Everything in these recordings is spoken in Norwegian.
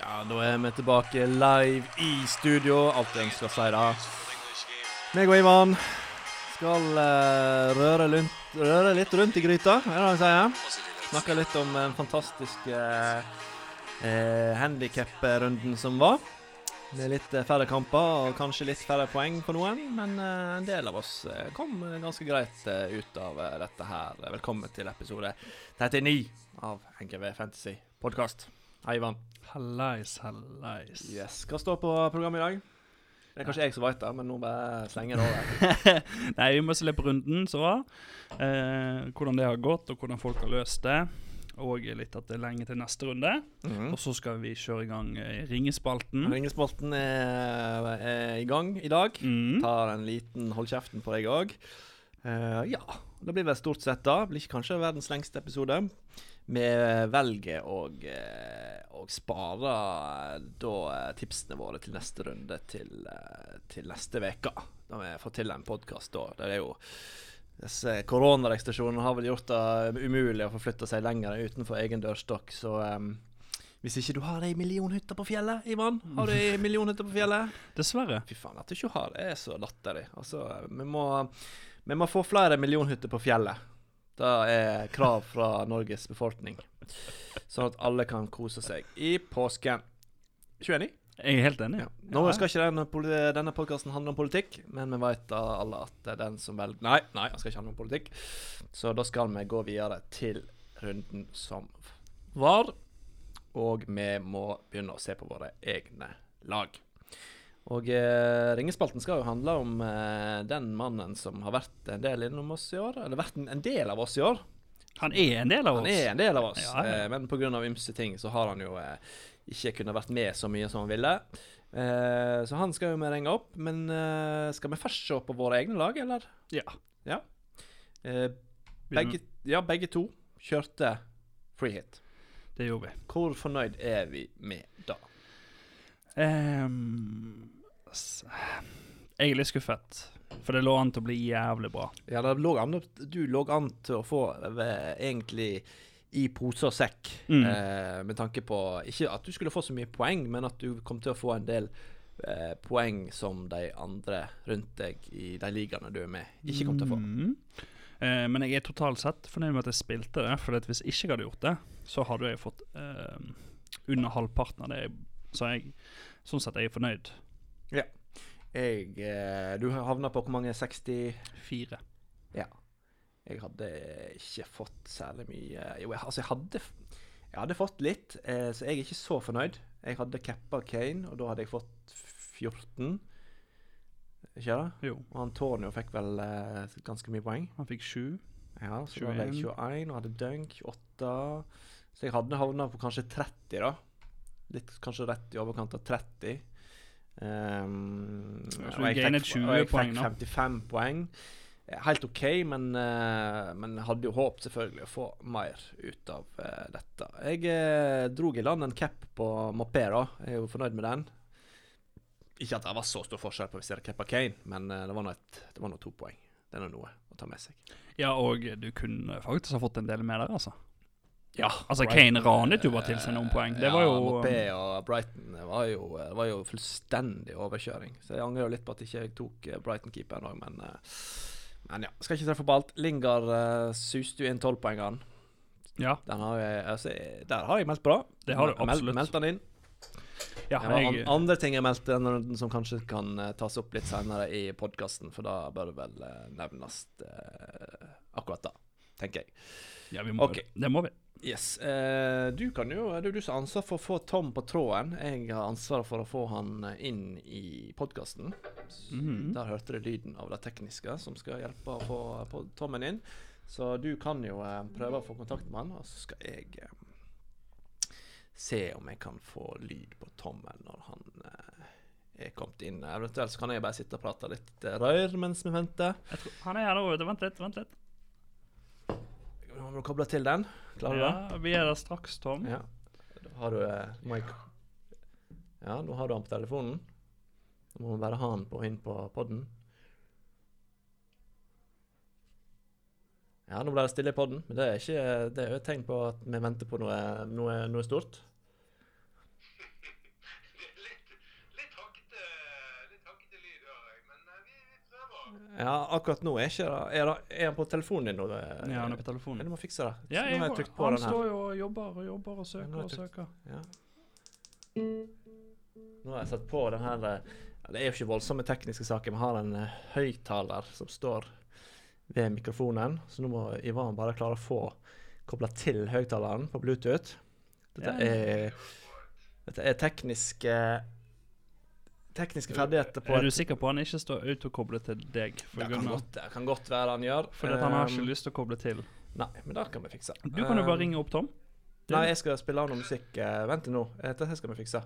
Ja, da er vi tilbake live i studio. Alt jeg ønsker å si, da. Meg og Ivan skal uh, røre, lunt, røre litt rundt i gryta, er det det jeg sier. Snakke litt om den fantastiske uh, handikap-runden som var. Med litt eh, færre kamper og kanskje litt færre poeng på noen, men eh, en del av oss eh, kom ganske greit eh, ut av eh, dette her. Velkommen til episode 39 av NGV Fantasy podkast. Hei, Ivan. Hallais, hallais. Yes. Hva står på programmet i dag? Det er kanskje jeg som vet det, men nå bare slenger jeg det over. Nei, vi må se litt på runden så. Eh, hvordan det har gått, og hvordan folk har løst det. Og litt at det er lenge til neste runde. Mhm. Og så skal vi kjøre i gang eh, ringespalten. Ringespalten er, er i gang i dag. Mm. Tar en liten hold kjeften på deg òg. ja, det blir vel stort sett da. Blir ikke kanskje verdens lengste episode. Vi velger å, eh, å spare eh, da eh, tipsene våre til neste runde til, til neste uke. Da vi får til en podkast da. Det er jo disse Koronarestriksjonene har vel gjort det umulig å forflytte seg lenger utenfor egen dørstokk, så um, hvis ikke du har ei millionhytte på fjellet, Ivan Har du ei millionhytte på fjellet? Dessverre. Fy faen, at du ikke har det, er så latterlig. Altså, vi må, vi må få flere millionhytter på fjellet. Det er krav fra Norges befolkning. Sånn at alle kan kose seg i påsken. 29? Jeg er helt enig. Ja. Nå skal ikke denne, denne podkasten handle om politikk, men vi vet da alle at det er den som velger Nei, nei, den skal ikke handle om politikk. Så da skal vi gå videre til runden som var. Og vi må begynne å se på våre egne lag. Og eh, ringespalten skal jo handle om eh, den mannen som har vært en del innom oss i år. Eller vært en, en del av oss i år. Han er en del av oss. Han er en del av oss, Ja, ja. eh, men pga. ymse ting så har han jo eh, ikke kunnet vært med så mye som han ville. Eh, så han skal jo vi ringe opp. Men eh, skal vi først se på våre egne lag, eller? Ja. Eh, begge, ja, begge to kjørte free hit. Det gjorde vi. Hvor fornøyd er vi med da? S- jeg er litt skuffet, for det lå an til å bli jævlig bra. Ja, det lå an, Du lå an til å få eh, egentlig i pose og sekk, Mm. eh, med tanke på ikke at du skulle få så mye poeng, men at du kom til å få en del eh, poeng som de andre rundt deg i de ligaene du er med, ikke kom til å få. Mm. Eh, men jeg er totalt sett fornøyd med at jeg spilte det. For hvis jeg ikke hadde gjort det, så hadde jeg fått eh, under halvparten av det. jeg- Så jeg, sånn sett er jeg fornøyd. Jeg, eh, du havna på hvor mange? 60 Fire. Ja. Jeg hadde ikke fått særlig mye Jo, jeg, altså, jeg hadde Jeg hadde fått litt, eh, så jeg er ikke så fornøyd. Jeg hadde cappa Kane, og da hadde jeg fått 14. Ikke det? Jo, Og Antonio fikk vel eh, ganske mye poeng. han fikk 7. Ja, så da hadde jeg 21 og hadde dunk 28. Så jeg hadde havna på kanskje 30, da. Litt kanskje rett i overkant av 30. Um, og jeg fikk, 20 og jeg fikk da. 55 poeng. Eh, Helt OK, men, uh, men hadde jo håpet selvfølgelig å få mer ut av uh, dette. Jeg uh, dro i land en cap på Mopé, da. Jeg er jo fornøyd med den. Ikke at det var så stor forskjell på hvis jeg hadde cappa Kane, men det var nå to poeng. Det er nå noe å ta med seg. Ja, og du kunne faktisk ha fått en del mer der, altså. Ja, Altså, Kane ranet jo bare til seg noen poeng. Det var jo Mopé og Brighton var jo, var jo fullstendig overkjøring. Så jeg angrer jo litt på at ikke jeg tok eh, Brighton-keeperen òg, men eh, Men ja, skal ikke treffe på alt. Lingard uh, suste jo inn tolvpoengene. Ja, Den har jeg, altså, der har jeg meldt bra. Det har du absolutt. Meldt den inn. ja det var jeg, andre ting jeg meldte denne runden som kanskje kan eh, tas opp litt senere i podkasten, for da bør det vel nevnes uh, akkurat da, tenker jeg. ja, vi må, Ok. det må vi. Yes. Eh, du kan jo, det er du som har ansvar for å få Tom på tråden. Jeg har ansvaret for å få han eh, inn i podkasten. Mhm. Der hørte du lyden av det tekniske som skal hjelpe å få, få Tommen inn. Så du kan jo eh, prøve å få kontakt med han, og så skal jeg eh, se om jeg kan få lyd på Tommen når han eh, er kommet inn. Eventuelt så kan jeg bare sitte og prate litt eh, rør mens vi venter. Tror, han er her nå. Vent litt, vent litt. Må du kobla til den? Klarer du det? Ja, vi er der straks, Tom. Ja. Da har du eh, må Ja, nå har du han på telefonen. Nå må vi bare ha han på, inn på podden. Ja, nå ble det stille i podden, men det er ikke Det er jo et tegn på at vi venter på noe, noe, noe stort. Ja, akkurat nå er ikke det Er, det, er han på telefonen din nå? Ja, han er på Ja, telefonen. du må fikse det. Ja, nå har jeg trykt på han den her. står jo og jobber og jobber og søker og søker. Ja. Nå har jeg satt på den her eh, Det er jo ikke voldsomme tekniske saker. Vi har en uh, høyttaler som står ved mikrofonen, så nå må Ivan bare klare å få kobla til høyttaleren på Bluetooth. Dette er Dette er tekniske Tekniske ferdigheter på Er du sikker på at han ikke står autokoblet til deg? For det kan, godt, det kan godt være han gjør. Fordi at han har ikke Um, lyst til å koble til. Nei, men det kan vi fikse. Du kan jo bare Um, ringe opp Tom. Nei, jeg skal spille av noe musikk. Vent vent nå. Eh, Dette skal vi fikse.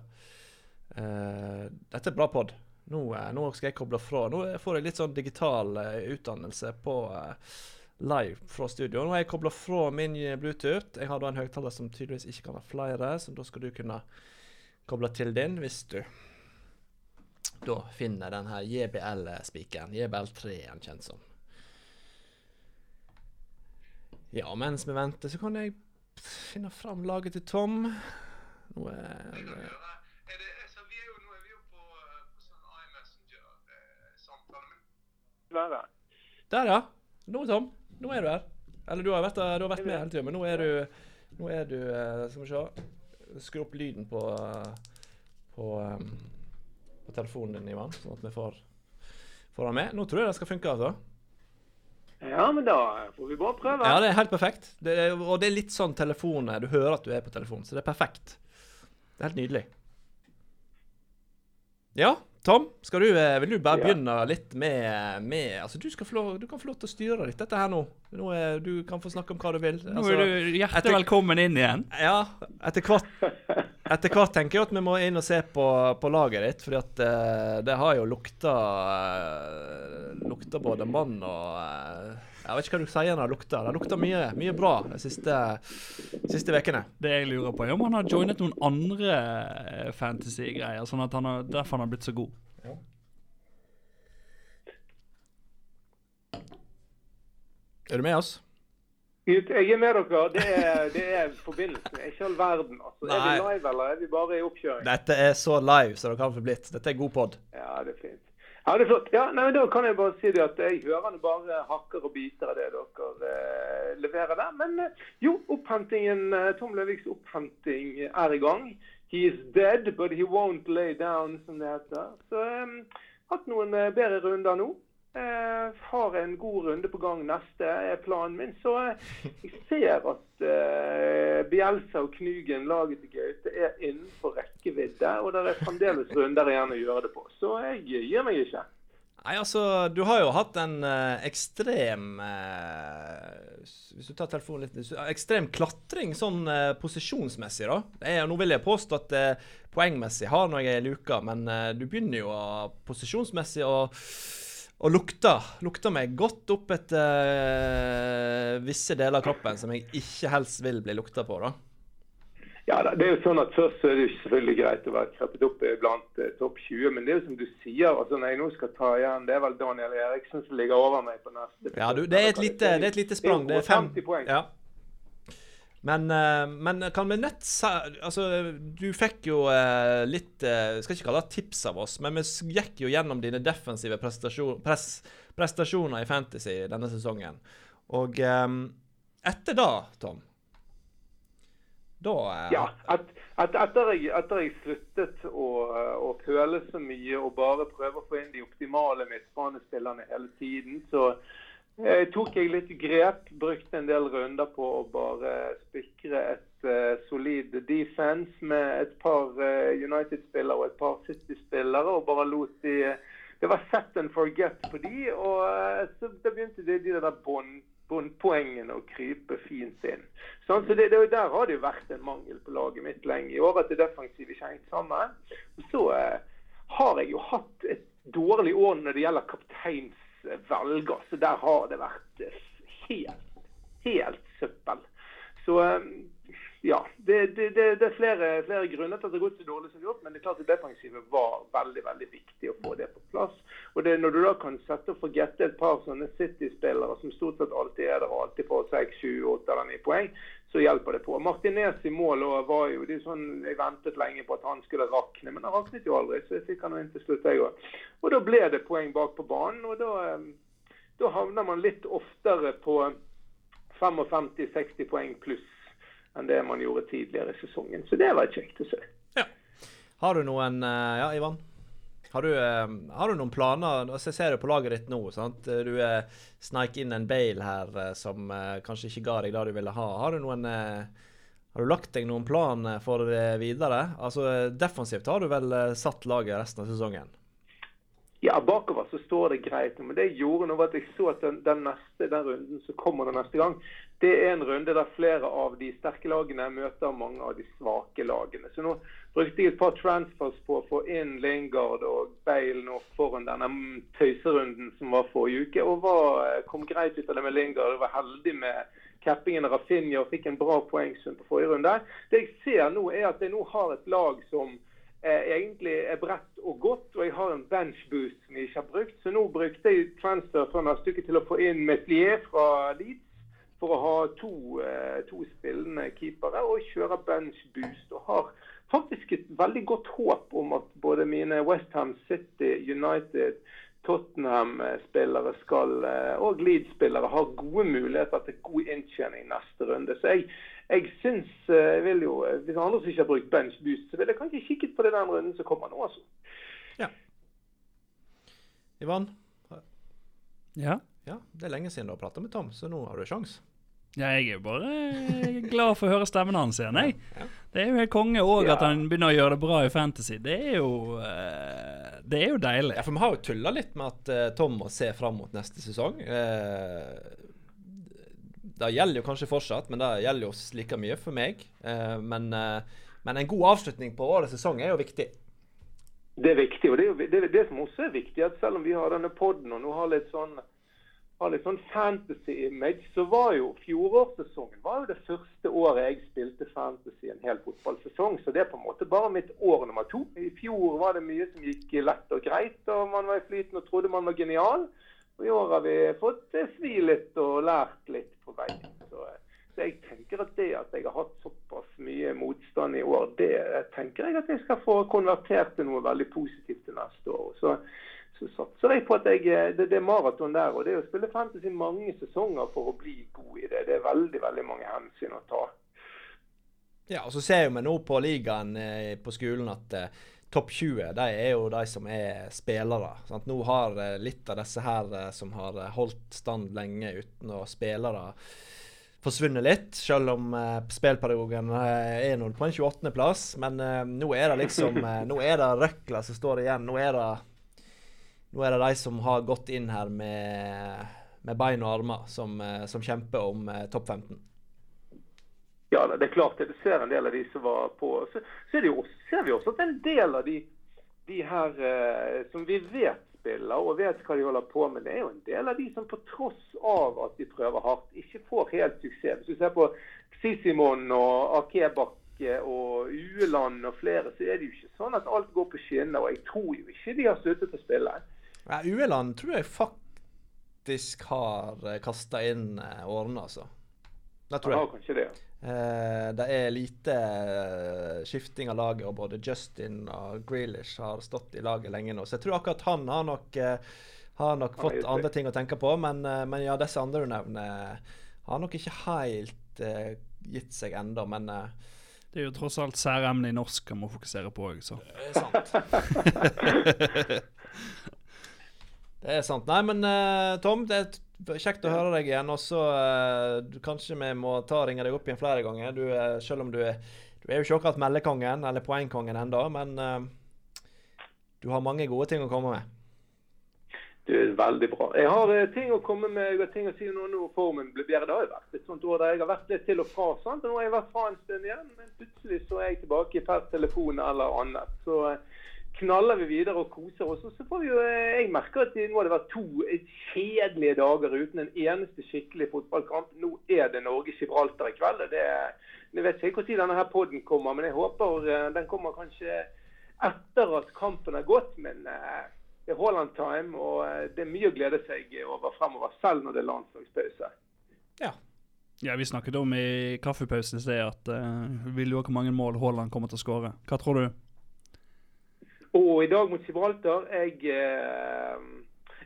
Eh, dette er bra pod. Nå, eh, nå skal jeg koble fra. Nå får jeg litt sånn digital eh, utdannelse på eh, live fra studio. Nå har jeg kobla fra min eh, Bluetooth. Jeg har da en høyttaler som tydeligvis ikke kan ha flere, så da skal du kunne koble til din hvis du da finner den her JBL-spikeren. JBL3 er den kjent som. Ja, mens vi venter, så kan jeg finne fram laget til Tom. Nå er det, eh. Der, ja. Nå, Tom. Nå er du her. Eller du har vært, du har vært med hele tiden, men nå er du Nå er du eh, Skal vi se. Skru opp lyden på på, um, på telefonen din, Ivan, sånn at vi får, får den med. Nå tror jeg det skal funke, altså. Ja, men da får vi bare prøve. Ja, det er helt perfekt. Det er, og det er litt sånn telefon Du hører at du er på telefonen, så det er perfekt. Det er helt nydelig. Ja, Tom, skal du, eh, vil du bare Ja. begynne litt med, med Altså, du, skal få lov, du kan få lov til å styre litt dette her nå. nå er, du kan få snakke om hva du vil. Nå Altså, er du hjertelig etter- velkommen inn igjen. Ja, etter hvert Etter hvert tenker jeg at vi må inn og se på, på laget ditt, For at eh, det har jo lukta uh, Lukta både mann og eh, Jeg vet ikke hva du sier når det lukter. Det lukter mye, mye bra de siste, siste ukene. Det jeg lurer på, er om han har joinet noen andre eh, fantasy-greier, sånn at han har, derfor han har blitt så god. Er du med oss? Jeg er med dere. Det er, det er forbindelsen. Ikke all verden. altså. Er vi live, eller er vi bare i oppkjøring? Dette er så live som det kan få blitt. Dette er god pod. Ja, det er fint. Ja, det er flott. Ja, nei, Da kan jeg bare si det at jeg hører det bare hakker og biter av det dere eh, leverer der. Men eh, jo, opphentingen, eh, Tom Løviks opphenting er i gang. He is dead, but he won't lay down, som det heter. Så eh, hatt noen eh, bedre runder nå. Eh, har en god runde på gang neste, er planen min. Så eh, jeg ser at eh, Bielsa og Knugen, laget til Gaute, er innenfor rekkevidde. Og det er fremdeles runder igjen å gjøre det på. Så jeg gir meg ikke. Nei, altså, du har jo hatt en eh, ekstrem eh, Hvis du tar telefonen litt Ekstrem klatring sånn eh, posisjonsmessig, da. Er, nå vil jeg påstå at poengmessig har noe i luka, men du begynner jo posisjonsmessig å og lukta, lukta meg godt opp etter eh, visse deler av kroppen som jeg ikke helst vil bli lukta på, da. Ja, det er jo sånn at Først så er det jo selvfølgelig greit å være kreppet opp blant eh, topp 20, men det er jo som du sier, altså når jeg nå skal ta igjen, det er vel Daniel Eriksen som ligger over meg på neste. Ja, du, det, er lite, det er et lite sprang. Det er 50 poeng. Ja. Men, eh, men kan vi nett Altså, du fikk jo eh, litt eh, Skal ikke kalle det tips av oss, men vi gikk jo gjennom dine defensive prestasjon, pres, prestasjoner i Fantasy denne sesongen. Og eh, etter da, Tom Da Ja, at, at etter, jeg, jeg sluttet å, å føle så mye og bare prøve å få inn de optimale midtbanespillerne hele tiden, så eh, tok jeg litt grep. Brukte en del runder på å bare spikre et eh, solid defense med et par eh, United-spillere og et par City-spillere, og bare lot de Det var set and forget på de, og eh, så da begynte de, de der bånd båndpoengene å krype fint inn. Sånn, så det, det, Der har det jo vært en mangel på laget mitt lenge i år, at det defensive ikke hengt sammen. Og så eh, har jeg jo hatt et dårlig år når det gjelder kapteinsvelger, så der har det vært eh, helt, helt søppel. Så eh, ja, det, det, det, det er flere, flere grunner til at det har gått så dårlig som det har gjort, men det er klart at defensivet var veldig veldig viktig å få det på plass. Og det, Når du da kan sette og forgette et par sånne City-spillere som stort sett alltid er der og alltid får 6, 7, 8 eller 9 poeng, så hjelper det på. Martinez i mål og var jo det er sånn, Jeg ventet lenge på at han skulle rakne, men han raknet jo aldri. Så jeg fikk han inn til slutt, jeg òg. Og da ble det poeng bak på banen, og da, eh, da havner man litt oftere på 55-60 poeng pluss enn det man gjorde tidligere i sesongen. Så det var kjekt å se. Har du noen eh, Ja, Ivan? Har du, eh, har du noen planer? Altså, jeg ser jo på laget ditt nå. sant? Du eh, sneik inn en Bale her eh, som eh, kanskje ikke ga deg det du ville ha. Har du noen eh, har du lagt deg noen plan eh, for videre? Altså Defensivt har du vel eh, satt laget resten av sesongen? Ja, bakover så står det greit. Men det jeg gjorde nå, var at jeg så at den, den neste den runden som kommer den neste gang, det er en runde der flere av de sterke lagene møter mange av de svake lagene. Så nå brukte jeg et par transfers på å få inn Lingard og Bale nå foran denne tøyserunden som var forrige uke, og var, kom greit ut av det med Lingard. Jeg var heldig med cappingen av Rafinha og fikk en bra poengsum på forrige runde. Det jeg ser nå, er at jeg nå har et lag som egentlig er bredt og godt, og jeg har en bench boost som jeg ikke har brukt. Så nå brukte jeg transfer fra neste uke til å få inn Meslier fra Leeds for å ha to, eh, to spillende keepere og kjøre bench boost. Og har faktisk et veldig godt håp om at både mine Westham City, United, Tottenham-spillere skal, eh, og Leeds-spillere har gode muligheter til god inntjening neste runde. Så jeg, jeg syns eh, jeg vil jo, eh, Hvis andre som ikke har brukt bench boost, så vil jeg kanskje kikket på det den runden som kommer nå. altså. Ja. Ivan? Ja. Ja, det er lenge siden du har prata med Tom, så nå har du sjans. ja, jeg er jo bare eh, glad for å høre stemmen hans igjen, jeg. Ja. Det er jo helt konge òg Ja. at han begynner å gjøre det bra i Fantasy. Det er jo Det er jo deilig. Ja, for vi har jo tulla litt med at Tom må se fram mot neste sesong. Eh, det gjelder jo kanskje fortsatt, men det gjelder jo like mye for meg. Eh, men, eh, men en god avslutning på årets sesong er jo viktig. Det er viktig, og det er jo det, det som også er viktig, at selv om vi har denne poden og nå har litt sånn har litt sånn fantasy-image, så var jo fjorårssesongen var jo det første året jeg spilte fantasy en hel fotballsesong. Så det er på en måte bare mitt år nummer to. I fjor var det mye som gikk lett og greit, og man var i flyten og trodde man var genial. Og i år har vi fått eh, svi litt og lært litt på veien. Så, eh, så jeg tenker at det at jeg har hatt såpass mye motstand i år, det tenker jeg at jeg skal få konvertert til noe veldig positivt til neste år. Så, så satser jeg på at jeg, eh, det, det maraton der. Og det å spille fantasy mange sesonger for å bli god i det. Det er veldig, veldig mange hensyn å ta. Ja, og så ser vi nå på ligaen eh, på skolen at eh, topp 20 de er jo de som er spillere. Sant? Nå har eh, litt av disse her eh, som har eh, holdt stand lenge uten å spillere forsvunnet litt, selv om uh, spillpedagogen eh, er nå på en 28.-plass. Men uh, nå er det liksom uh, Nå er det røkla som står igjen. Nå er det Nå er det de som har gått inn her med, med bein og armer, som, som kjemper om topp 15. Ja, det er klart det. Du ser en del av de som var på. Så, så også- ser vi også at en del av de, de her eh, som vi vet spiller og vet hva de holder på med, det er jo en del av de som på tross av at de prøver hardt, ikke får helt suksess. Hvis du ser på Sisimon og Akebakke og Ueland og flere, så er det jo ikke sånn at alt går på skinner. Og jeg tror jo ikke de har sluttet å spille. Ja, Ueland tror jeg faktisk har kasta inn eh, årene, altså. Det tror jeg. Ja, kanskje det. Eh, det er lite eh, skifting av laget, og både Justin og Grealish har stått i laget lenge nå. Så jeg tror akkurat han har nok, eh, har nok Han fått andre ting å tenke på. Men, men ja, disse andre du nevner, har nok ikke helt eh, gitt seg ennå. Men eh, Det er jo tross alt særemne i norsk han må fokusere på òg, så. det er sant. Det er sant. Nei, men Tom, det er kjekt å høre deg igjen. Og så uh, kanskje vi må ta og ringe deg opp igjen flere ganger. Du, uh, selv om du er Du er jo ikke akkurat meldekongen eller poengkongen ennå, men uh, du har mange gode ting å komme med. Du er veldig bra. Jeg har ting å komme med, jeg har ting å si nå når formen blir bedre. Det har jo vært et sånt år der jeg har vært litt til og fra. sant? Og nå har jeg vært fra en stund igjen, men plutselig så er jeg tilbake per telefon eller annet. Så knaller vi videre og koser oss. Og så får vi jo, eh, Jeg merker at nå har det vært to kjedelige dager uten en eneste skikkelig fotballkamp. Nå er det Norge-Gibraltar i kveld. og det Jeg vet ikke når denne her podden kommer, men jeg håper eh, den kommer kanskje etter at kampen er gått. Men eh, det er Haaland-time, og eh, det er mye å glede seg over fremover, selv når det er landslagspause. Ja. Ja, vi snakket om i kaffepausen i sted at uh, vi jo hvor mange mål Haaland kommer til å skåre. Hva tror du? Og i dag mot Gibraltar jeg, eh,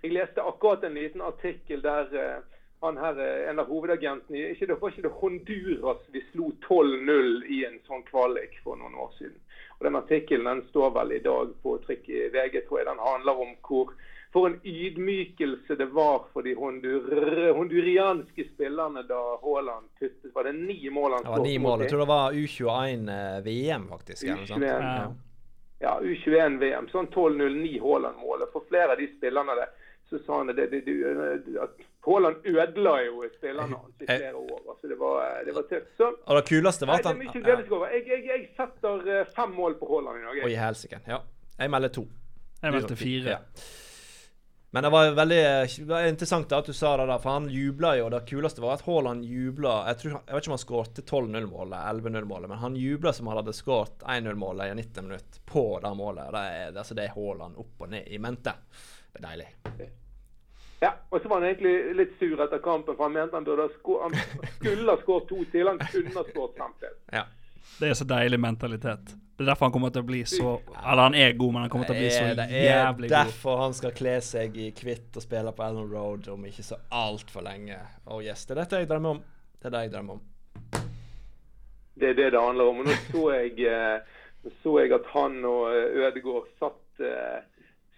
Jeg leste akkurat en liten artikkel der eh, han her, eh, en av hovedagentene ikke det, Var ikke det Honduras vi slo 12-0 i en sånn kvalik for noen år siden? Og Den artikkelen den står vel i dag på trykk i VG, tror jeg. Den handler om hvor for en ydmykelse det var for de hondur, hondurianske spillerne da Haaland puttet Var det ni mål han Det var ni skåret mål. Jeg tror det var U21 eh, VM, faktisk. eller noe sånt. U21. Ja. Ja, U21 VM. Sånn 12-0-9 Haaland-målet. For flere av de spillerne der, så sa han det, det, det at Haaland ødela jo spillerne hans i flere år. Altså det var, det var tøft. Så Og det kuleste var at han. Jeg, jeg, jeg setter eh, fem mål på Haaland i dag. Oi, jeg. helsike. Ja. Jeg melder to. Jeg meldte fire. Ja. Men det var veldig det var interessant at du sa det, da, for han jubla jo. Det kuleste var at Haaland jubla Jeg, tror, jeg vet ikke om han skåret 12-0-målet, 11-0-målet, men han jubla som han hadde skåret 1-0-målet i 90 minutter på det målet. Det er, det, altså, det er Haaland opp og ned i mente. Det er deilig. Ja, og så var han egentlig litt sur etter kampen, for han mente han, burde ha skå- han skulle ha skåret to til. Han kunne ha skåret fem til. Ja. Det er så deilig mentalitet. Det er derfor han kommer til å bli så Eller han er god, men han kommer til å bli så Det er, det er derfor han skal kle seg i hvitt og spille på Ellen Road om ikke så altfor lenge. Oh yes, Det er dette jeg drømmer om. Det er det jeg drømmer om. Det er det det handler om. Og nå så jeg, eh, så jeg at han og Ødegård Ødegaard satt, eh,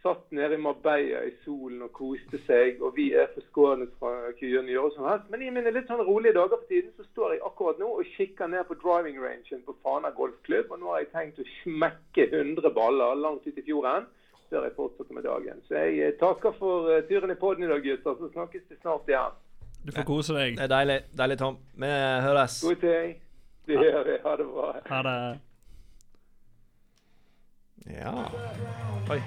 satt nede i Marbella i solen og koste seg. Og vi er forskånet fra å kunne gjøre sånn her. Men i mine litt sånn rolige dager for tiden så står jeg akkurat nå og kikker ned på driving rangen på Fana golfklubb. Og nå har jeg tenkt å smekke 100 baller langt ut i fjorden før jeg fortsetter med dagen. Så jeg eh, takker for eh, turen i poden i dag, gutter. Så snakkes vi snart igjen. Du får kose deg. Det er deilig. Deilig, Tom. Vi høres. God ting. Det gjør vi. Ha det bra. Ha det. Ja. Oi.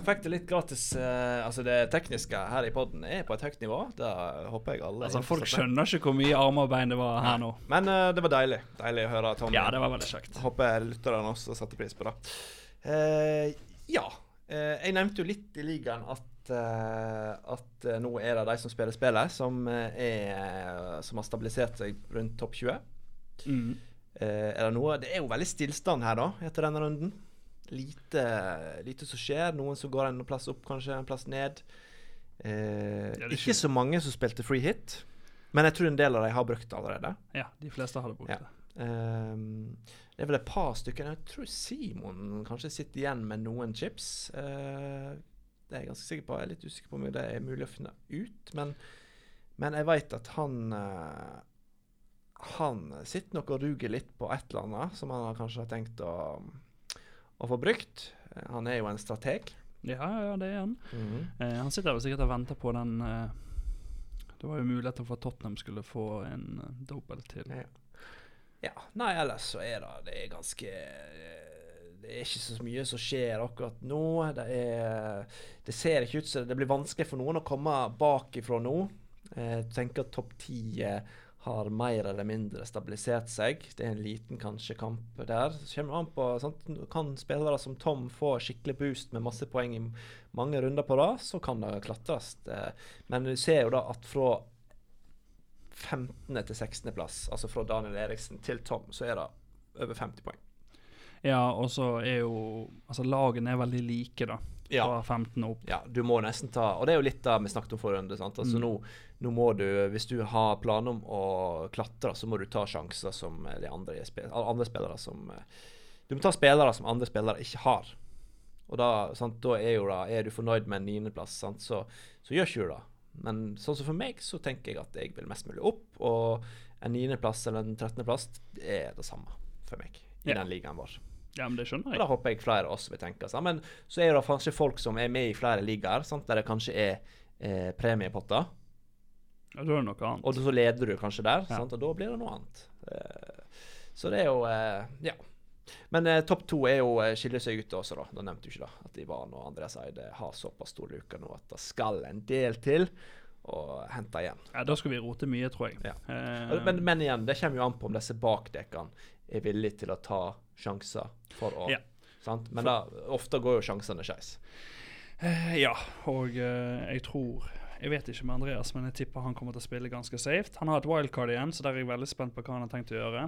Fikk det litt gratis Uh, Altså, det tekniske her i poden er på et høyt nivå. Det håper jeg alle Altså, Folk skjønner ikke hvor mye armer og bein det var her nå. Men uh, det var deilig. Deilig å høre Tom. Ja, det var veldig kjekt. Håper lytterne også satte pris på det. Uh, ja. Eh, jeg nevnte jo litt i ligaen at, at nå er det de som spiller spillet, som, er, som har stabilisert seg rundt topp 20. Mm. Er det noe Det er jo veldig stillstand her, da, etter denne runden. Lite, lite som skjer. Noen som går en plass opp, kanskje en plass ned. Eh, Ja, ikke så mange som spilte free hit, men jeg tror en del av dem har brukt det allerede. Ja, de fleste hadde brukt Ja. det. Ehm, det er vel et par stykker. Jeg tror Simon kanskje sitter igjen med noen chips. Uh, det er jeg ganske sikker på. Jeg er litt usikker på om det er mulig å finne ut. Men, men jeg veit at han uh, Han sitter nok og ruger litt på et eller annet som han har kanskje har tenkt å, å få brukt. Eh, Han er jo en strateg. Ja, ja, det er han. Mhm. Eh, han sitter vel sikkert og venter på den eh, Det var jo muligheter for at Tottenham skulle få en uh, dobbel til. Ja. Ja, nei, ellers så er det Det er ganske eh, Det er ikke så mye som skjer akkurat nå. Det er Det ser ikke ut som det blir vanskelig for noen å komme bakifra nå. Eh, Jeg tenker at topp ti har mer eller mindre stabilisert seg. Det er en liten kanskje kamp der. Så kommer an på sant? Kan spillere som Tom få skikkelig boost med masse poeng i mange runder på rad, så kan det klatres. Eh, Men du ser jo da at fra 15. til 16. plass, altså fra Daniel Eriksen til Tom, så er det over 50 poeng. Ja, og så er jo Altså, lagene er veldig like, da. Ja. Fra 15 og opp. Ja, du må nesten ta Og det er jo litt det vi snakket om forrige runde. sant? Altså Mm. nå, nå må du, Hvis du har planer om å klatre, så må du ta sjanser som de andre, andre spillere som eh, Du må ta spillere som andre spillere ikke har. Og da, sant, da er jo da, er du fornøyd med en niendeplass, så, så gjør ikke du det. Men sånn som for meg, så tenker jeg at jeg vil mest mulig opp. Og en niendeplass eller en trettendeplass er det samme for meg i Ja. den ligaen vår. Ja, men det skjønner jeg. Og da håper jeg flere av oss vil tenke seg. Men så er det kanskje folk som er med i flere ligaer, der det kanskje er eh, premiepotter. Ja, da er det noe annet. Og så leder du kanskje der, Ja. sant? og da blir det noe annet. Eh, så det er jo eh, Ja. Men eh, topp to er jo eh, skiller seg ut også, da. Da nevnte du ikke da at Ivan og Andreas Eide har såpass stor luke nå at det skal en del til å hente igjen. Ja, Da skal vi rote mye, tror jeg. Ja. Eh, Men, men igjen, det kommer jo an på om disse bakdekkene er villige til å ta sjanser for å Ja. sant? Men da, ofte går jo sjansene skeis. Eh, ja, og eh, jeg tror Jeg vet ikke med Andreas, men jeg tipper han kommer til å spille ganske safe. Han har et wildcard igjen, så der er jeg veldig spent på hva han har tenkt å gjøre.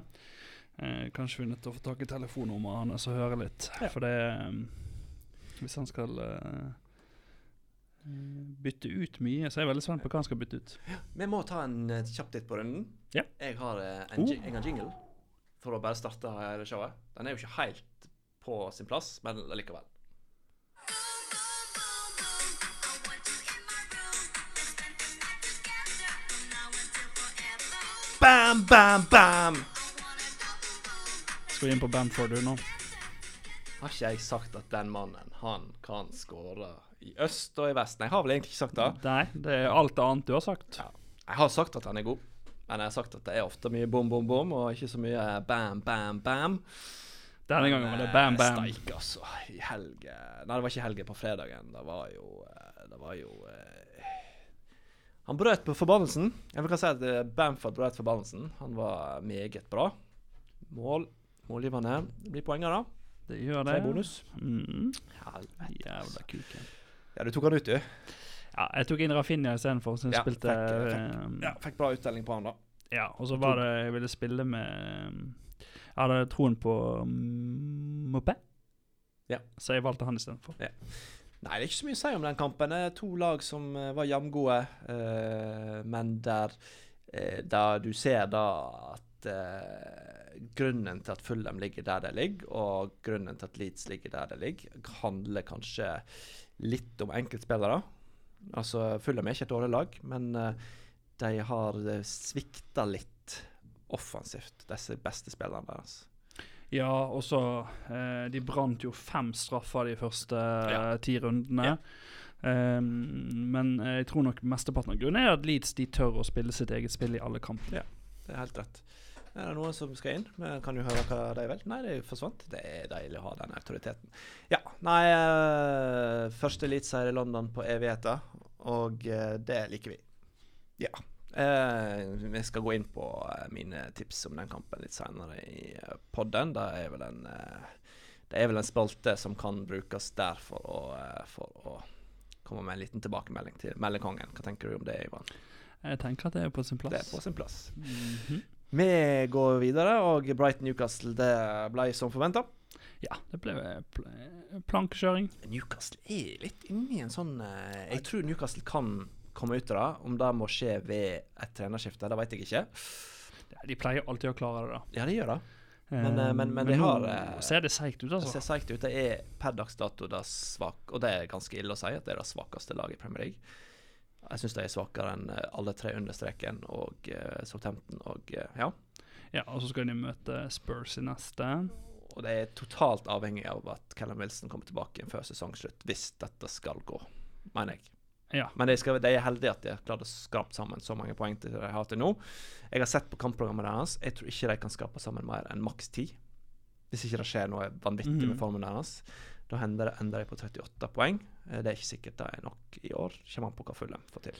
Eh, kanskje vi er nødt til å få tak i telefonnummeret hans og høre litt. For det Hvis han skal eh, bytte ut mye, så jeg er veldig spent på hva han skal bytte ut. Vi må ta en kjapp titt på runden. Ja. Jeg har en, Oh. en jeg jingle for å bare starte showet. Den er jo ikke helt på sin plass, men likevel. Bam, bam, bam! Skal vi inn på Bamford nå? Har ikke jeg sagt at den mannen, han kan skåre i øst og i vest? Nei, jeg har vel egentlig ikke sagt det. Nei, det er alt annet du har sagt. Ja. Jeg har sagt at han er god, men jeg har sagt at det er ofte mye bom, bom, bom, og ikke så mye bam, bam, bam. Denne gangen var det bam, bam. Steik, altså. I helge Nei, det var ikke helge på fredagen. Det var jo eh, Det var jo eh, Han brøt på forbannelsen. Jeg vil kan si at eh, Bamford brøt forbannelsen. Han var meget bra. Mål. Målgivende. Det blir poenger, da. Det gjør det. Tre bonus. Mm. Helvete. Jævla kuken. Ja, du tok han ut, du. Ja, jeg tok inn Rafinha istedenfor, så jeg Ja, spilte fikk, fikk, eh, Ja, fikk bra uttelling på han, da. Ja, og så var det Jeg ville spille med Jeg hadde troen på mm, Mopé. Ja. Så jeg valgte han istedenfor. Nei, det er ikke så mye å si om den kampen. Det er to lag som eh, var jevngode, uh, men der, uh, der du ser da at uh, grunnen til at Fulham ligger der de ligger, og grunnen til at Leeds ligger der de ligger, handler kanskje litt om enkeltspillere. Altså, Fulham er ikke et dårlig lag, men eh, de har eh, svikta litt offensivt, disse beste spillerne deres. Ja, og så eh, De brant jo fem straffer de første Ja. eh, ti rundene. Ja. Um, men jeg tror nok mesteparten av grunnen er at Leeds de tør å spille sitt eget spill i alle kampene. Det er helt rett. Er det noen som skal inn? Vi kan jo høre hva de vil. Nei, det forsvant. Det er deilig å ha den autoriteten. Ja. Nei, uh, første eliteseier i London på evigheter, og uh, det liker vi. Ja. Uh, vi skal gå inn på mine tips om den kampen litt senere i podden. Det er vel en Det er vel en spalte som kan brukes der for å, for å komme med en liten tilbakemelding til meldekongen. Hva tenker du om det, Ivan? Jeg tenker at det er på sin plass. Det er på sin plass. Mhm. Vi går videre, og Brighton Newcastle det ble som forventa. Ja, det ble pl plankekjøring. Newcastle er litt inni en sånn eh, Jeg tror Newcastle kan komme ut av det. Om det må skje ved et trenerskifte, det vet jeg ikke. De pleier alltid å klare det, da. Ja, de gjør det. Men, men, men- men de har, nå ser det seigt ut, Det altså. ser seigt ut. Det er per dags dato det svak, og det er ganske ille å si at det er det svakeste laget i Premier League. Jeg syns de er svakere enn eh, alle tre under streken og uh, Southampton og uh, ja. Ja, Og så skal de møte Spurs i neste. Og det er totalt avhengig av at Callum Wilson kommer tilbake før sesongslutt, hvis dette skal gå, mener jeg. Ja. Men de, skal, de er heldige at de har klart å skrape sammen så mange poeng til de har til nå. Jeg har sett på kampprogrammet deres. Jeg tror ikke de kan skrape sammen mer enn maks ti. Hvis ikke det skjer noe vanvittig Mhm. med formen deres. Da ender det, ender de på 38 poeng. Eh, Det er ikke sikkert det er nok i år. Kommer an på hva Fulham får til.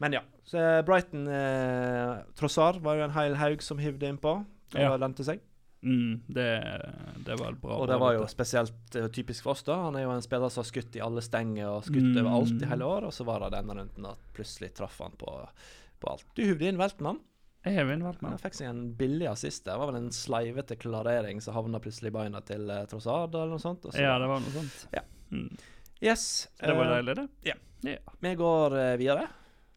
Men ja. Så eh, Brighton eh, Trossar var jo en hel haug som hivde innpå. Det Ja. lønte seg. Mm, det, det var bra Og det var jo spesielt eh, typisk for oss, da. Han er jo en spiller som har skutt i alle stenger og skutt Mm. overalt i hele år. Og så var det denne runden at plutselig traff han på, på alt. Du hivde inn Veltmann. Har vunnet Han fikk seg en billig assist. Det var vel en sleivete klarering som havna plutselig i beina til uh, Trossard eller noe sånt. så- Ja, det var noe sånt. Ja. Mm. Yes. Så det var eh, deilig, det. ja. Yeah. Vi går uh, videre.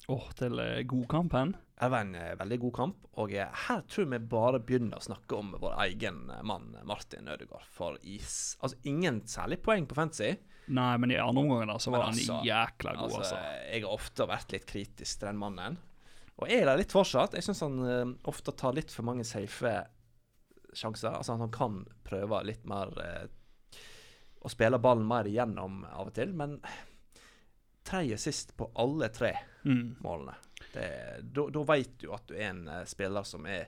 Åh, til uh, godkampen. Det var en uh, veldig god kamp, og uh, her tror jeg vi bare begynner å snakke om vår egen mann Martin Ødegaard. For is Altså, ingen særlig poeng på fancy. Nei, men i andre omgang så Men var han altså, jækla god, Altså, altså. jeg har ofte vært litt kritisk til den mannen. Og er det litt fortsatt. Jeg syns han uh, ofte tar litt for mange safe sjanser. Altså Han kan prøve litt mer uh, Å spille ballen mer igjennom av og til, men tredje sist på alle tre Mm. målene. Da veit du at du er en uh, spiller som er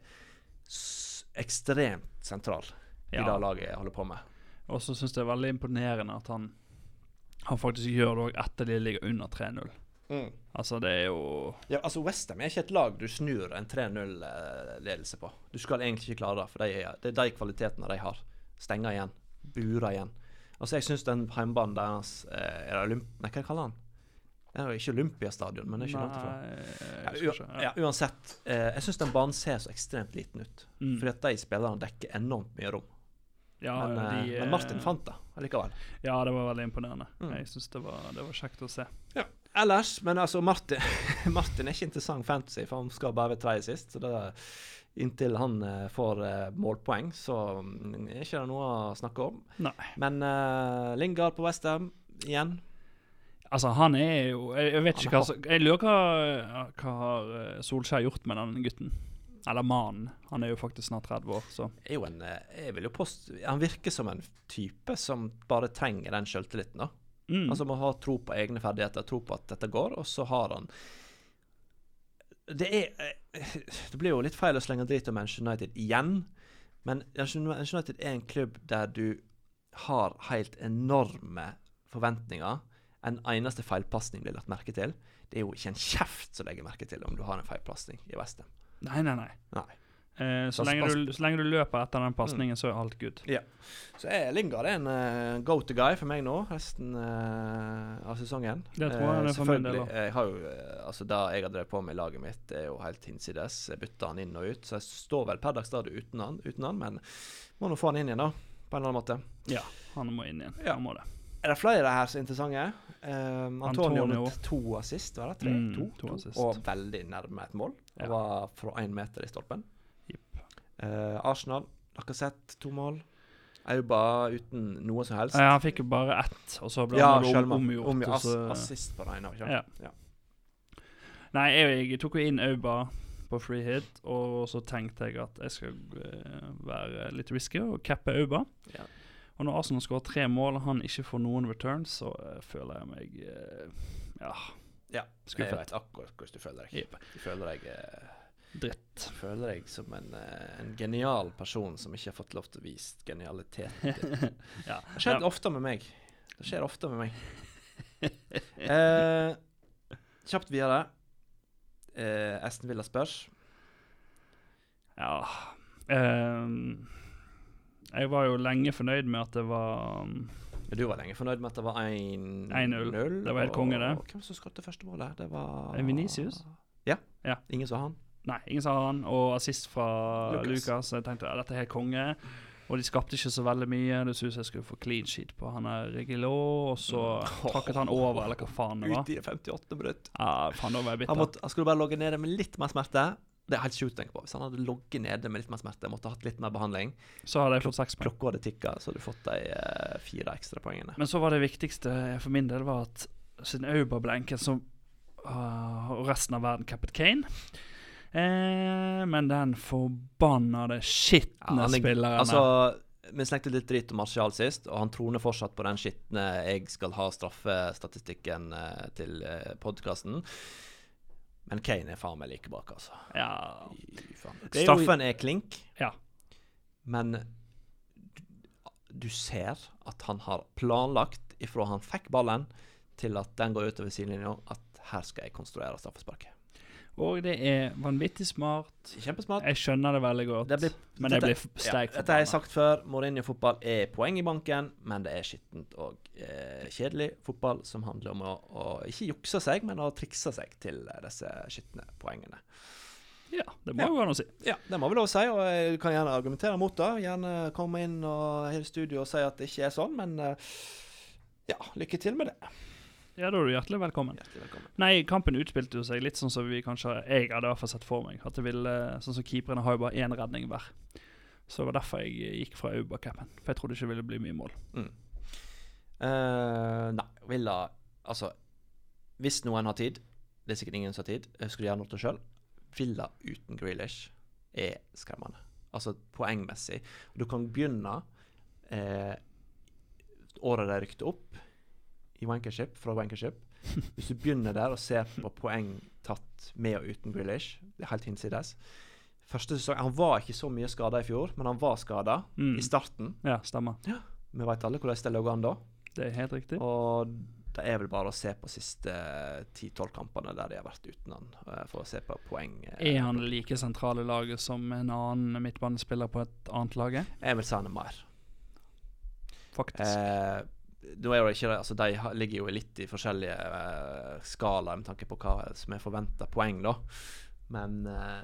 ekstremt sentral i det laget jeg holder på med. Og så syns jeg det er veldig imponerende at han Han faktisk gjør det òg etter de ligger under 3-0. Altså, det er jo Ja, altså Westham er ikke et lag du snur en 3-0-ledelse på. Du skal egentlig ikke klare det, for de, er- det er de kvalitetene de har. Stenger igjen. Burer igjen. Altså Jeg syns den hjemmebanen deres eh, Er det Olymp... Nei, hva kaller han? Det er jo ikke Olympiastadion, men det er ikke langt ifra. Ja, ja, uansett. Eh, jeg syns den banen ser så ekstremt liten ut. Mm. Fordi at de spillerne dekker enormt mye rom. Ja, men, eh, de, men Martin eh, fant det. allikevel. Ja, det var veldig imponerende. Mm. Jeg syns det, var- det var kjekt å se. Ellers, men altså Martin Martin er ikke interessant fantasy, for han skal bare være tredje sist. Så det, inntil han uh, får uh, målpoeng, så er er ikke det noe å snakke om. Nei. Men uh, Lingard på Westham igjen. Altså, han er jo Jeg, jeg vet Han ikke er hva Jeg lurer hva, hva har Solskjær gjort med den gutten? Eller mannen. Han er jo faktisk snart 30 år, så Er jo en, jeg vil jo post, Han virker som en type som bare trenger den sjøltilliten. da. Mm. Altså man har tro på egne ferdigheter, tro på at dette går, og så har han Det er eh, Det blir jo litt feil å slenge drit om Manchester United igjen, men Manchester United er en klubb der du har helt enorme forventninger. En eneste feilpasning blir lagt merke til. Det er jo ikke en kjeft som legger merke til om du har en feilpasning i Westham. Nei, nei, nei. Nei. Eh, så, lenge du, så lenge du løper etter den pasningen, så er alt good. Så er Lingard en uh, go to guy for meg nå, resten uh, av sesongen. Det tror jeg Eh, det er for min del selvfølgelig. Jeg har jo, eh, altså Det jeg har drevet på med i laget mitt, er jo helt hinsides. Jeg bytter han inn og ut, så jeg står vel per dags dato uten han, uten han, men må nå få han inn igjen, da. På en eller annen måte. Ja, han må inn igjen. Ja. Han må det. Er det flere her som er interessante? Um, Antonio, med to assist, var det? Tre? Mm, to, to to. assist. Og veldig nærme et mål. Ja. Var fra én meter i stolpen. Eh, Arsenal, Lacassette, to mål. Auba uten noe som helst. Ja, han fikk jo bare ett, og så ble Ja, han om, omgjort. Om, og ass, så, assist på den ene. ikke Ja. Ja. Nei, jeg, jeg tok jo inn Auba på free hit, og så tenkte jeg at jeg skal eh, være litt risky og cappe Auba. Ja. Og når Arsenal skårer tre mål og han ikke får noen returns, så eh, føler jeg meg ja, Ja, Skuffet. Jeg vet akkurat hvordan du føler deg. Yep. Du føler deg, eh, dritt. føler deg som en, eh, en genial person som ikke har fått lov til å vise genialiteten ja. Det skjer Ja. ofte med meg. Det skjer ofte med meg. Eh, kjapt videre. Eh, Esten Villa spørs. ja. Ehm, jeg var jo lenge fornøyd med at det var um, du var lenge fornøyd med at det var 1-0. 1-0. Det var helt konge, det. Hvem som skåret første målet? Det var Vinicius? Ja. Ja. Ingen så han. Nei, ingen sa han. Og assist fra Lucas. Lucas. Jeg tenkte ja, dette er helt konge. Og de skapte ikke så veldig mye. Det syntes jeg skulle få clean sheet på han er Regilot, og så Takket trakket han over, eller hva faen det var. Ute i 58. minutt. Ja, faen, da var jeg Han, måtte, skulle bare logge nede med litt mer smerte. Det er helt sjukt å tenke på. Hvis han hadde logget nede med litt mer smerte, måtte hatt litt mer behandling, Så hadde jeg fått seks poeng. klokka hadde tikka, så hadde du fått de eh, fire ekstra poengene. Men så var det viktigste for min del var at siden Auba ble enkel, så uh, Og resten av verden cappet Kane. Eh, men den forbannede skitne ja, er- spilleren Altså, vi snakket litt dritt om Martial sist, og han troner fortsatt på den skitne 'jeg skal ha straffestatistikken' eh, til eh, podkasten. Men Kane er faen meg like bak, altså. Ja, Straffen er klink, Ja. men du, du ser at han har planlagt ifra han fikk ballen, til at den går utover sidelinja, at her skal jeg konstruere straffesparket. Og det er vanvittig smart. Kjempesmart. Jeg skjønner det veldig godt. Det blir- men jeg blir blir Ja, sterkt dette har jeg sagt før. Mourinho-fotball er poeng i banken, men det er skittent og eh, kjedelig fotball som handler om å, å ikke jukse seg, men å trikse seg til disse skitne poengene. Ja, det må jo ja. an å si. Ja, det må vi lov å si, og jeg kan gjerne argumentere mot det. Gjerne komme inn og her i studio og si at det ikke er sånn, men eh, ja, lykke til med det. Ja, da er du hjertelig velkommen. Hjertelig velkommen. Nei, kampen utspilte jo seg litt sånn som vi kanskje Jeg hadde i hvert fall sett for meg. At det ville, Sånn som keeperne har jo bare én redning hver. Så det var derfor jeg gikk fra Auba-capen. For jeg trodde ikke det ville bli mye mål. Mm. Uh, nei, Villa Altså, hvis noen har tid Det er sikkert ingen som har tid. Skulle gjerne gjort det sjøl. Villa uten Grealish er skremmende. Altså poengmessig. Du kan begynne eh, året de rykte opp i Wankership, fra Wankership. Hvis du begynner der og ser på poeng tatt med og uten Grealish, det er helt hinsides. Første sesong, Han var ikke så mye skada i fjor, men han var skada Mm. i starten. Ja, stemmer. Vi veit alle hvordan det lå an da. Det er helt riktig. Og det er vel bare å se på siste 10-12 kampene der de har vært uten han, eh, for å se på poeng. eh. Er han like sentral i laget som en annen midtbanespiller på et annet lag? Jeg vil si han er mer. Faktisk. Eh, nå er det ikke det, altså De ligger jo litt i forskjellige eh, skalaer med tanke på hva som er forventa poeng, da. Men, eh,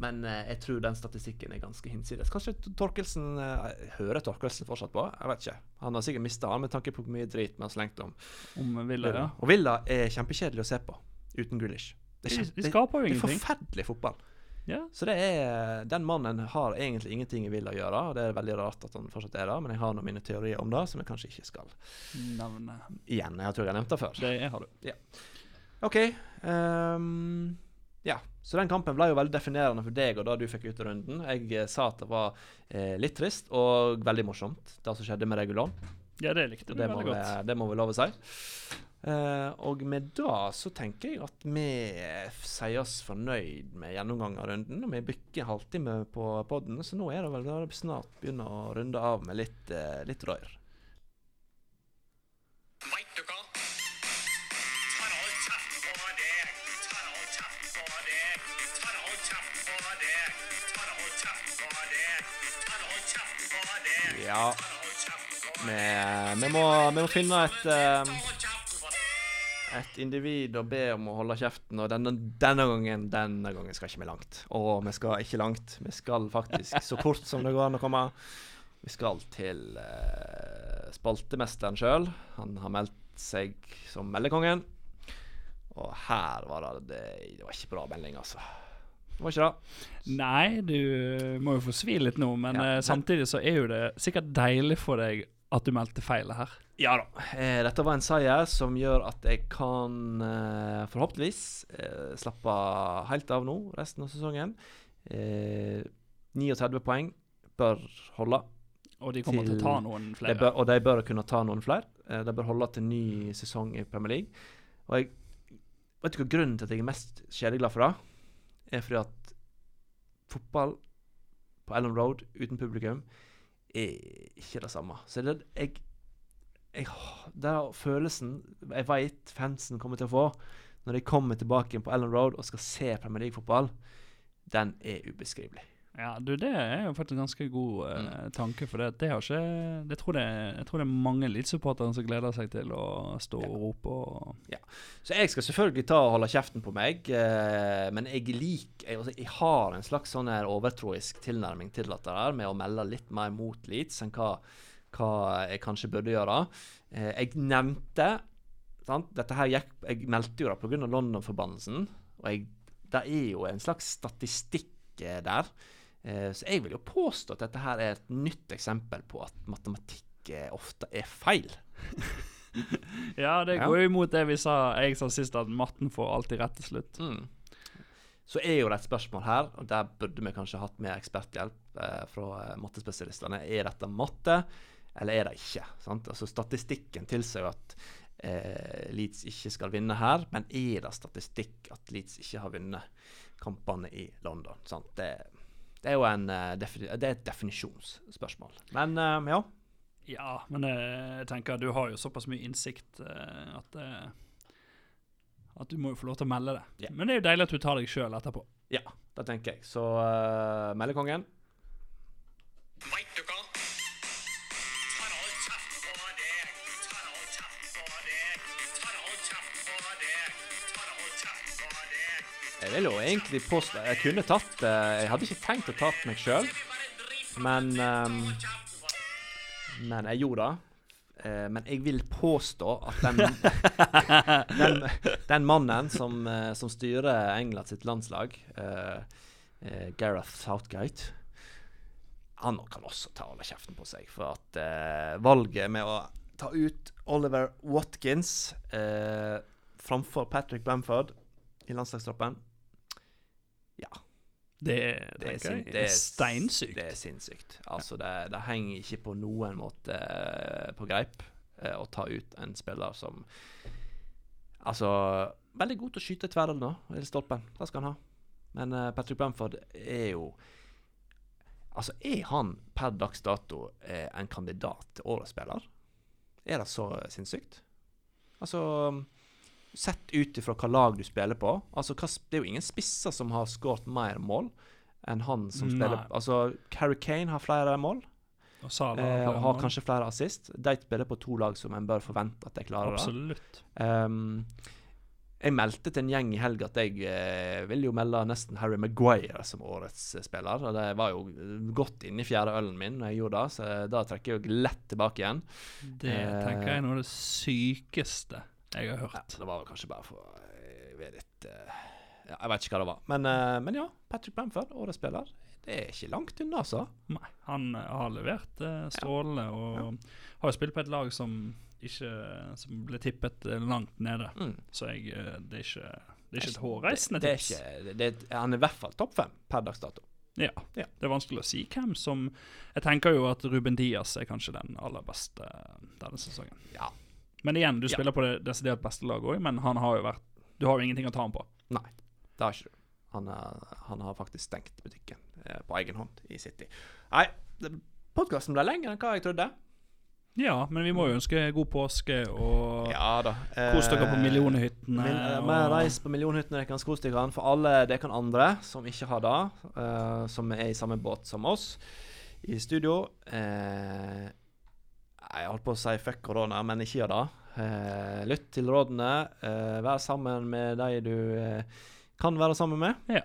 men eh, jeg tror den statistikken er ganske hinsides. Kanskje Torkelsen Hører Torkelsen fortsatt på? Jeg vet ikke. Han har sikkert mista han med tanke på hvor mye drit vi har slengt om Om Villa, ja. Og Villa er kjempekjedelig å se på uten Grealish. Det De, er, kjempe- de skaper jo det er forferdelig fotball. Ja. Så det er Den mannen har egentlig ingenting jeg vil å gjøre, og det er veldig rart at han fortsatt er der, men jeg har nå mine teorier om det, som jeg kanskje ikke skal nevne. Igjen, jeg tror jeg har nevnt det før. Det har du. OK. Um, ja. Så den kampen ble jo veldig definerende for deg og det du fikk ut av runden. Jeg eh, sa at det var eh, litt trist og veldig morsomt, det som skjedde med Regulon. Ja, det likte du det, veldig godt. det må vi love å si. Eh, og med det så tenker jeg at vi sier oss fornøyd med gjennomgang av runden. Og vi bykker halvtime på poden, så nå er det vel da det snart begynner å runde av med litt, uh, litt deg. Ja, vi, vi, må, vi må finne et eh, et individ og be om å holde kjeften, og denne, denne gangen denne gangen skal ikke vi langt. Og vi skal ikke langt. Vi skal faktisk så kort som det går an å komme. Vi skal til eh, spaltemesteren sjøl. Han har meldt seg som meldekongen. Og her var det Det, var ikke bra melding, altså. Det var ikke det. Nei, du må jo få svi litt nå, men Ja, eh, samtidig så er jo det sikkert deilig for deg at du meldte feil her. Ja da. Eh, dette var en seier som gjør at jeg kan eh, forhåpentligvis eh, slappe helt av nå resten av sesongen. Eh, 39 poeng bør holde. Og de kommer til, Til- å ta noen De bør, og de bør kunne ta noen flere. Eh, de bør holde til ny sesong i Premier League. Og jeg vet du hva grunnen til at jeg er mest kjedeglad for det? Er fordi at fotball på Ellen Road uten publikum er ikke det samme. Så det, jeg, jeg den følelsen jeg vet fansen kommer til å få når de kommer tilbake på Ellen Road og skal se Premier League-fotball, den er ubeskrivelig. Ja, du, det er jo faktisk en ganske god eh, Mm. tanke, for det, det har ikke det tror det, Jeg tror det er mange Leeds-supportere som gleder seg til å stå og rope og Ja. Så jeg skal selvfølgelig ta og holde kjeften på meg, eh, men jeg liker jeg, altså, jeg har en slags sånn her overtroisk tilnærming til dette der, med å melde litt mer mot Leeds enn hva, hva jeg kanskje burde gjøre. Eh, jeg nevnte sant? Dette her gikk Jeg meldte jo det pga. London-forbannelsen, og jeg, det er jo en slags statistikk eh, der. Eh, så jeg vil jo påstå at dette her er et nytt eksempel på at matematikk eh, ofte er feil. Ja, det går jo imot det vi sa jeg sa sist, at matten får alltid rett til slutt. Mm. Så er jo det et spørsmål her, og der burde vi kanskje hatt mer eksperthjelp eh, fra eh, mattespesialistene. Er dette matte, eller er det ikke? Sant? Altså Statistikken tilsier jo at eh, Leeds ikke skal vinne her, men er det statistikk at Leeds ikke har vunnet kampene i London? Sant? Det, det er jo en, eh, det er et definisjonsspørsmål. Men eh, ja. Ja, men eh, jeg tenker du har jo såpass mye innsikt eh, at at du må jo få lov til å melde det. Yeah. Men det er jo deilig at du tar deg sjøl etterpå. Ja, det tenker jeg. Så uh, meldekongen Veit du hva? Jeg vil jo egentlig påstå Jeg kunne tatt eh, Jeg hadde ikke tenkt å ta meg sjøl, men um, Men jeg gjorde det. Eh, men jeg vil påstå at den, den, den mannen som, eh, som styrer England sitt landslag, uh, Gareth Southgate Han kan også ta alle kjeften på seg. For at valget med å ta ut Oliver Watkins framfor Patrick Bamford i landslagstroppen Ja. Det, Det er, det er steinsykt. Det er sinnssykt. Altså, det, det henger ikke på noen måte eh, på greip eh, å ta ut en spiller som Altså Veldig god til å skyte tverrene i stolpen. Det skal han ha. Men eh, Patrick Bamford er jo Altså, er han per dags dato en kandidat til årets spiller? Er det så sinnssykt? Altså Sett ut ifra hva lag du spiller på. Altså, hva, det er jo ingen spisser som har skåret mer mål enn han som Nei. spiller Altså, Harry Kane har flere mål, Og Salah eh, og har kanskje flere assist. De spiller på to lag som en bør forvente at de klarer. Absolutt. Um, Jeg meldte til en gjeng i helga at jeg eh, vil jo melde nesten Harry Maguire som årets eh, spiller. Og det var jo godt inni fjerde ølen min når jeg gjorde det, så da trekker jeg jo lett tilbake igjen. Det Eh. tenker jeg er noe av det sykeste jeg har Ja, hørt. det var kanskje bare for å eh, være litt eh, ja, Jeg vet ikke hva det var. Men, uh, men ja, Patrick Bamford, årets spiller. Det er ikke langt unna, altså. Nei, han har levert uh, strålende og har jo spilt på et lag som ikke Som ble tippet langt nede. Mm. Så jeg, det er ikke det er ikke et hårreisende Det er tips. ikke, det, det, han er i hvert fall topp fem per dags dato. Ja. Ja. Det er vanskelig å si hvem som Jeg tenker jo at Ruben Diaz er kanskje den aller beste denne sesongen. Ja. Men igjen, du Ja. spiller på det desidert beste laget òg, men han har jo vært Du har jo ingenting å ta ham på. Nei, det har ikke du. Han, er, han har faktisk stengt butikken eh, på egen hånd i City. Nei, podkasten ble lengre enn hva jeg trodde. Ja, men vi må jo ønske god påske og Ja da. kos dere på millionhyttene. Mil, eh, og- reis på millionhyttene dere kan kose dere for alle dere andre som ikke har det, eh, som er i samme båt som oss i studio. Eh, jeg holdt på å si fuck korona, men ikke gjør det. Eh, lytt til rådene. Eh, vær sammen med de du eh, kan være sammen med. Ja.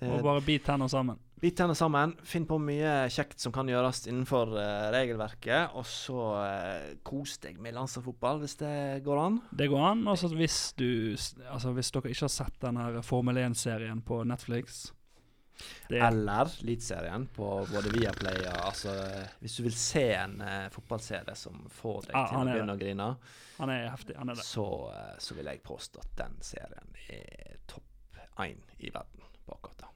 Eh, Og bare bit tenna sammen. Bit tenna sammen. Finn på mye kjekt som kan gjøres innenfor eh, regelverket. Og så eh, kos deg med landslagsfotball, hvis det går an. Det går an. Og hvis du Altså hvis dere ikke har sett den her Formel 1-serien på Netflix det er, Eller Eliteserien på både Viaplay og altså, Hvis du vil se en uh, fotballserie som får deg ah, til å begynne å grine, Han er heftig. Han er det. så, uh, så vil jeg påstå at den serien er topp én i verden på akkurat det.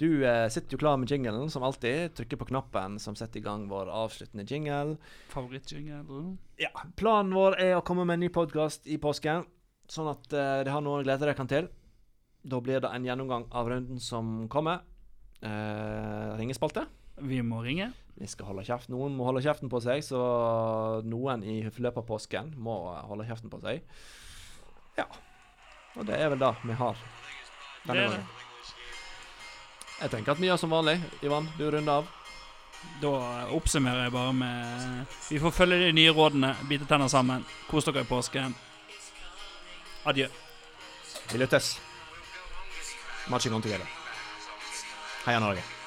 Du uh, sitter jo klar med jinglen, som alltid. Trykker på knappen som setter i gang vår avsluttende jingle. Favorittjingle? Ja, Planen vår er å komme med en ny podkast i påsken, sånn at uh, det har noe å glede dere til. Da blir det en gjennomgang av runden som kommer. Eh, ringespalte. Vi må ringe. Vi skal holde kjeft. Noen må holde kjeften på seg, så noen i løpet av påsken må holde kjeften på seg. Ja. Og det er vel det vi har denne det. gangen. Jeg tenker at vi gjør som vanlig. Ivan, du runder av. Da oppsummerer jeg bare med Vi får følge de nye rådene. Bite tenner sammen. Kos dere i påsken. Adjø. Vi lyttes. Marching on together. Heia Norge.